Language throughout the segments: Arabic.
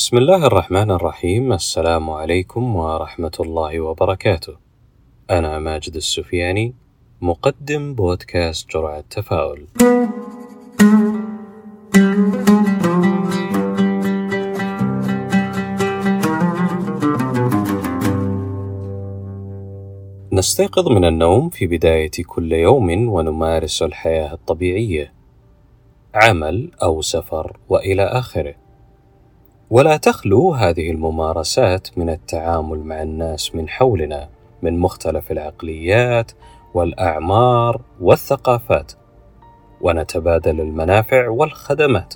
بسم الله الرحمن الرحيم السلام عليكم ورحمة الله وبركاته أنا ماجد السفياني مقدم بودكاست جرعة تفاؤل نستيقظ من النوم في بداية كل يوم ونمارس الحياة الطبيعية. عمل أو سفر وإلى آخره. ولا تخلو هذه الممارسات من التعامل مع الناس من حولنا من مختلف العقليات والأعمار والثقافات. ونتبادل المنافع والخدمات.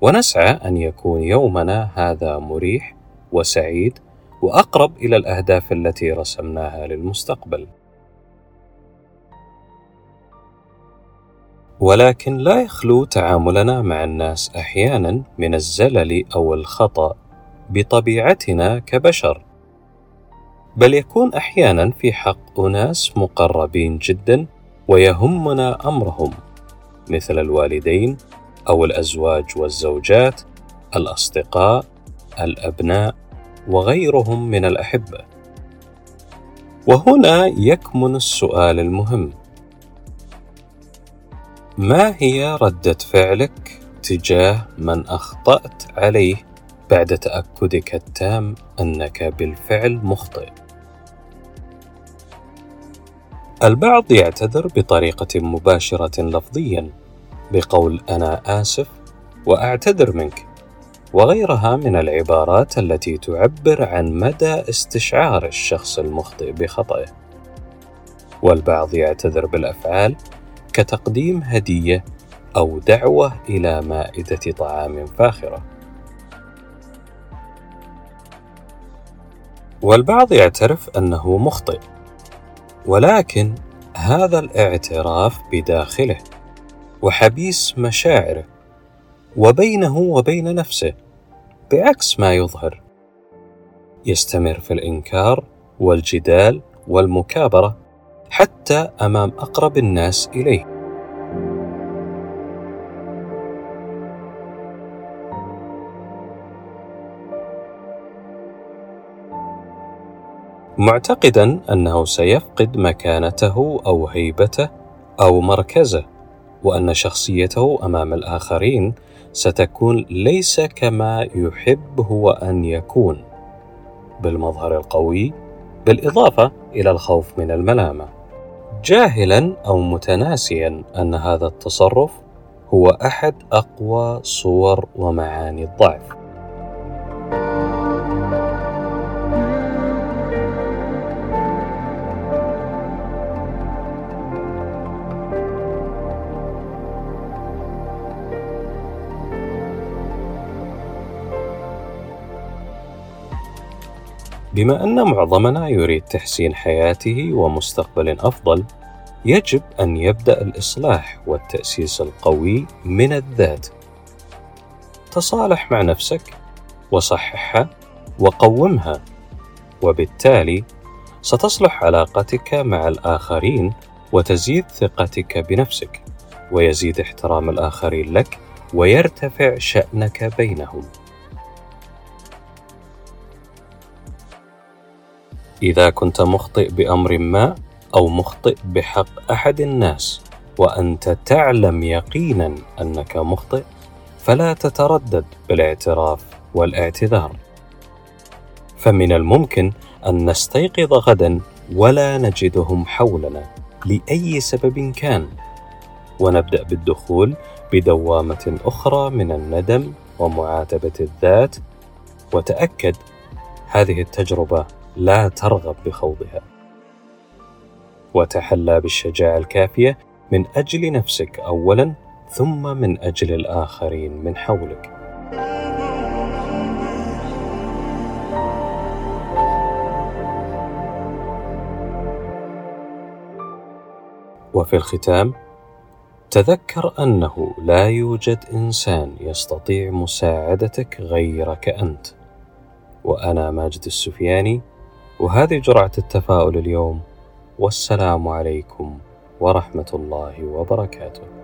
ونسعى أن يكون يومنا هذا مريح وسعيد وأقرب إلى الأهداف التي رسمناها للمستقبل. ولكن لا يخلو تعاملنا مع الناس أحيانا من الزلل أو الخطأ بطبيعتنا كبشر. بل يكون أحيانا في حق أناس مقربين جدا ويهمنا أمرهم مثل الوالدين أو الأزواج والزوجات الأصدقاء الأبناء وغيرهم من الأحبة. وهنا يكمن السؤال المهم ما هي ردة فعلك تجاه من أخطأت عليه بعد تأكدك التام أنك بالفعل مخطئ؟ البعض يعتذر بطريقة مباشرة لفظيا بقول أنا آسف وأعتذر منك وغيرها من العبارات التي تعبر عن مدى استشعار الشخص المخطئ بخطئه والبعض يعتذر بالأفعال كتقديم هدية أو دعوة إلى مائدة طعام فاخرة. والبعض يعترف أنه مخطئ ولكن هذا الاعتراف بداخله وحبيس مشاعره وبينه وبين نفسه بعكس ما يظهر. يستمر في الإنكار والجدال والمكابرة. حتى أمام أقرب الناس إليه. معتقدا أنه سيفقد مكانته أو هيبته أو مركزه وأن شخصيته أمام الآخرين ستكون ليس كما يحب هو أن يكون بالمظهر القوي بالإضافة إلى الخوف من الملامة. جاهلا أو متناسيا أن هذا التصرف هو أحد أقوى صور ومعاني الضعف. بما أن معظمنا يريد تحسين حياته ومستقبل أفضل يجب أن يبدأ الإصلاح والتأسيس القوي من الذات. تصالح مع نفسك وصححها وقومها وبالتالي ستصلح علاقتك مع الآخرين وتزيد ثقتك بنفسك ويزيد احترام الآخرين لك ويرتفع شأنك بينهم. إذا كنت مخطئ بأمر ما أو مخطئ بحق أحد الناس وأنت تعلم يقينا أنك مخطئ فلا تتردد بالاعتراف والاعتذار. فمن الممكن أن نستيقظ غدا ولا نجدهم حولنا لأي سبب كان. ونبدأ بالدخول بدوامة أخرى من الندم ومعاتبة الذات. وتأكد هذه التجربة لا ترغب بخوضها. وتحلى بالشجاعة الكافية من أجل نفسك اولا ثم من أجل الآخرين من حولك. وفي الختام تذكر أنه لا يوجد إنسان يستطيع مساعدتك غيرك أنت. وأنا ماجد السفياني وهذه جرعة التفاؤل اليوم والسلام عليكم ورحمة الله وبركاته.